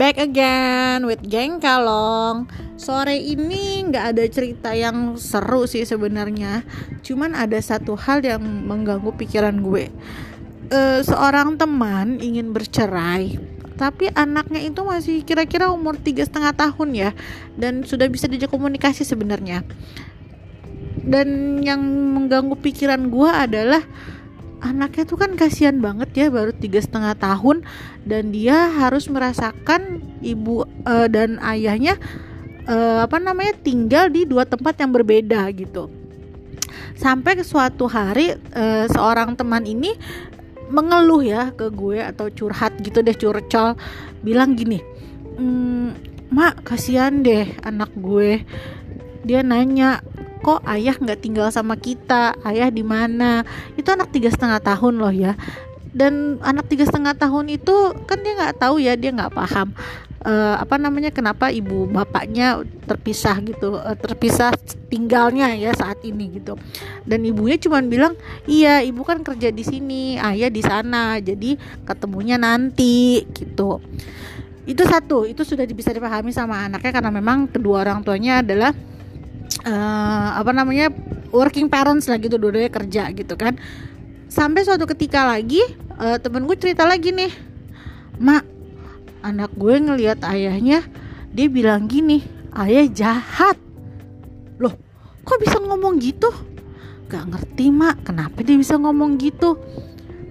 Back again with Geng Kalong. Sore ini nggak ada cerita yang seru sih sebenarnya. Cuman ada satu hal yang mengganggu pikiran gue. Uh, seorang teman ingin bercerai, tapi anaknya itu masih kira-kira umur tiga setengah tahun ya, dan sudah bisa diajak komunikasi sebenarnya. Dan yang mengganggu pikiran gue adalah anaknya tuh kan kasihan banget ya baru tiga setengah tahun dan dia harus merasakan ibu uh, dan ayahnya uh, apa namanya tinggal di dua tempat yang berbeda gitu. Sampai ke suatu hari uh, seorang teman ini mengeluh ya ke gue atau curhat gitu deh curcol bilang gini mmm, mak kasihan deh anak gue. Dia nanya kok ayah nggak tinggal sama kita? Ayah di mana? Itu anak tiga setengah tahun loh ya. Dan anak tiga setengah tahun itu kan dia nggak tahu ya dia nggak paham uh, apa namanya kenapa ibu bapaknya terpisah gitu uh, terpisah tinggalnya ya saat ini gitu. Dan ibunya cuma bilang iya ibu kan kerja di sini ayah di sana jadi ketemunya nanti gitu. Itu satu itu sudah bisa dipahami sama anaknya karena memang kedua orang tuanya adalah uh, apa namanya working parents lah gitu dua-duanya kerja gitu kan. Sampai suatu ketika lagi uh, temen gue cerita lagi nih mak anak gue ngelihat ayahnya dia bilang gini ayah jahat. Loh kok bisa ngomong gitu? Gak ngerti mak kenapa dia bisa ngomong gitu?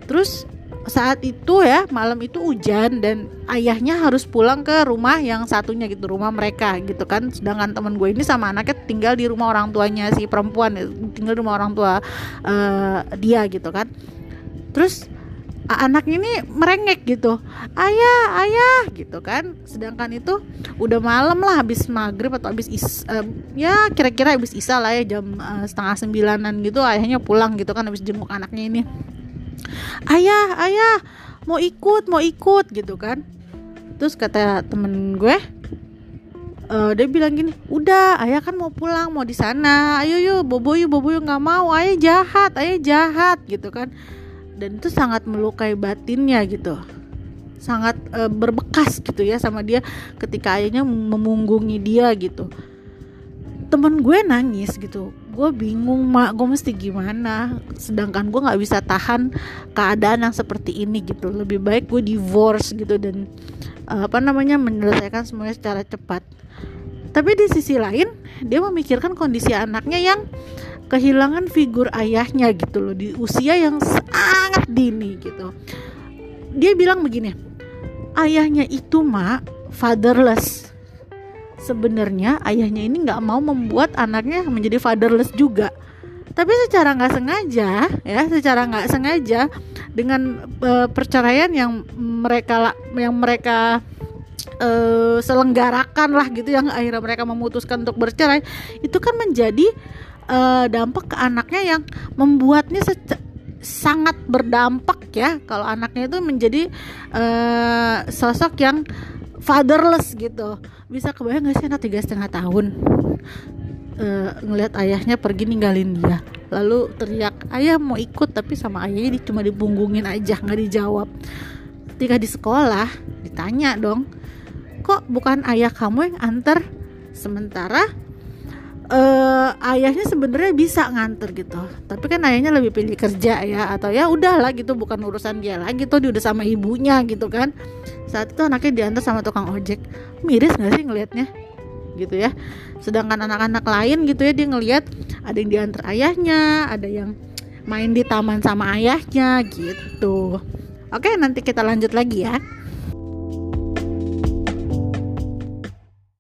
Terus saat itu ya malam itu hujan dan ayahnya harus pulang ke rumah yang satunya gitu rumah mereka gitu kan. Sedangkan teman gue ini sama anaknya tinggal di rumah orang tuanya si perempuan tinggal di rumah orang tua uh, dia gitu kan. Terus anak ini merengek gitu ayah ayah gitu kan. Sedangkan itu udah malam lah habis maghrib atau habis is uh, ya kira-kira habis isa lah ya jam uh, setengah sembilanan gitu ayahnya pulang gitu kan habis jenguk anaknya ini ayah ayah mau ikut mau ikut gitu kan. Terus kata temen gue uh, dia bilang gini udah ayah kan mau pulang mau di sana. Ayo yuk bobo yuk bobo yuk nggak mau. Ayah jahat ayah jahat gitu kan. Dan itu sangat melukai batinnya gitu. Sangat uh, berbekas gitu ya sama dia ketika ayahnya memunggungi dia gitu. Temen gue nangis gitu gue bingung mak. Gue mesti gimana? Sedangkan gue nggak bisa tahan keadaan yang seperti ini gitu. Lebih baik gue divorce gitu dan uh, apa namanya menyelesaikan semuanya secara cepat. Tapi di sisi lain dia memikirkan kondisi anaknya yang kehilangan figur ayahnya gitu loh di usia yang sangat dini gitu. Dia bilang begini ayahnya itu mak fatherless sebenarnya ayahnya ini nggak mau membuat anaknya menjadi fatherless juga. Tapi secara nggak sengaja ya secara nggak sengaja dengan uh, perceraian yang mereka yang mereka uh, selenggarakan lah gitu yang akhirnya mereka memutuskan untuk bercerai itu kan menjadi uh, dampak ke anaknya yang membuatnya sangat berdampak ya. Kalau anaknya itu menjadi uh, sosok yang fatherless gitu. Bisa kebayang gak sih anak tiga setengah tahun uh, ngelihat ayahnya pergi ninggalin dia. Lalu teriak ayah mau ikut tapi sama ayahnya di, cuma dipunggungin aja nggak dijawab. Ketika di sekolah ditanya dong kok bukan ayah kamu yang antar? Sementara uh, ayahnya sebenarnya bisa nganter gitu. Tapi kan ayahnya lebih pilih kerja ya atau ya udahlah gitu bukan urusan dia lagi tuh dia udah sama ibunya gitu kan. Saat itu anaknya diantar sama tukang ojek. Miris nggak sih ngelihatnya? Gitu ya. Sedangkan anak-anak lain gitu ya dia ngelihat ada yang diantar ayahnya ada yang main di taman sama ayahnya gitu. Oke nanti kita lanjut lagi ya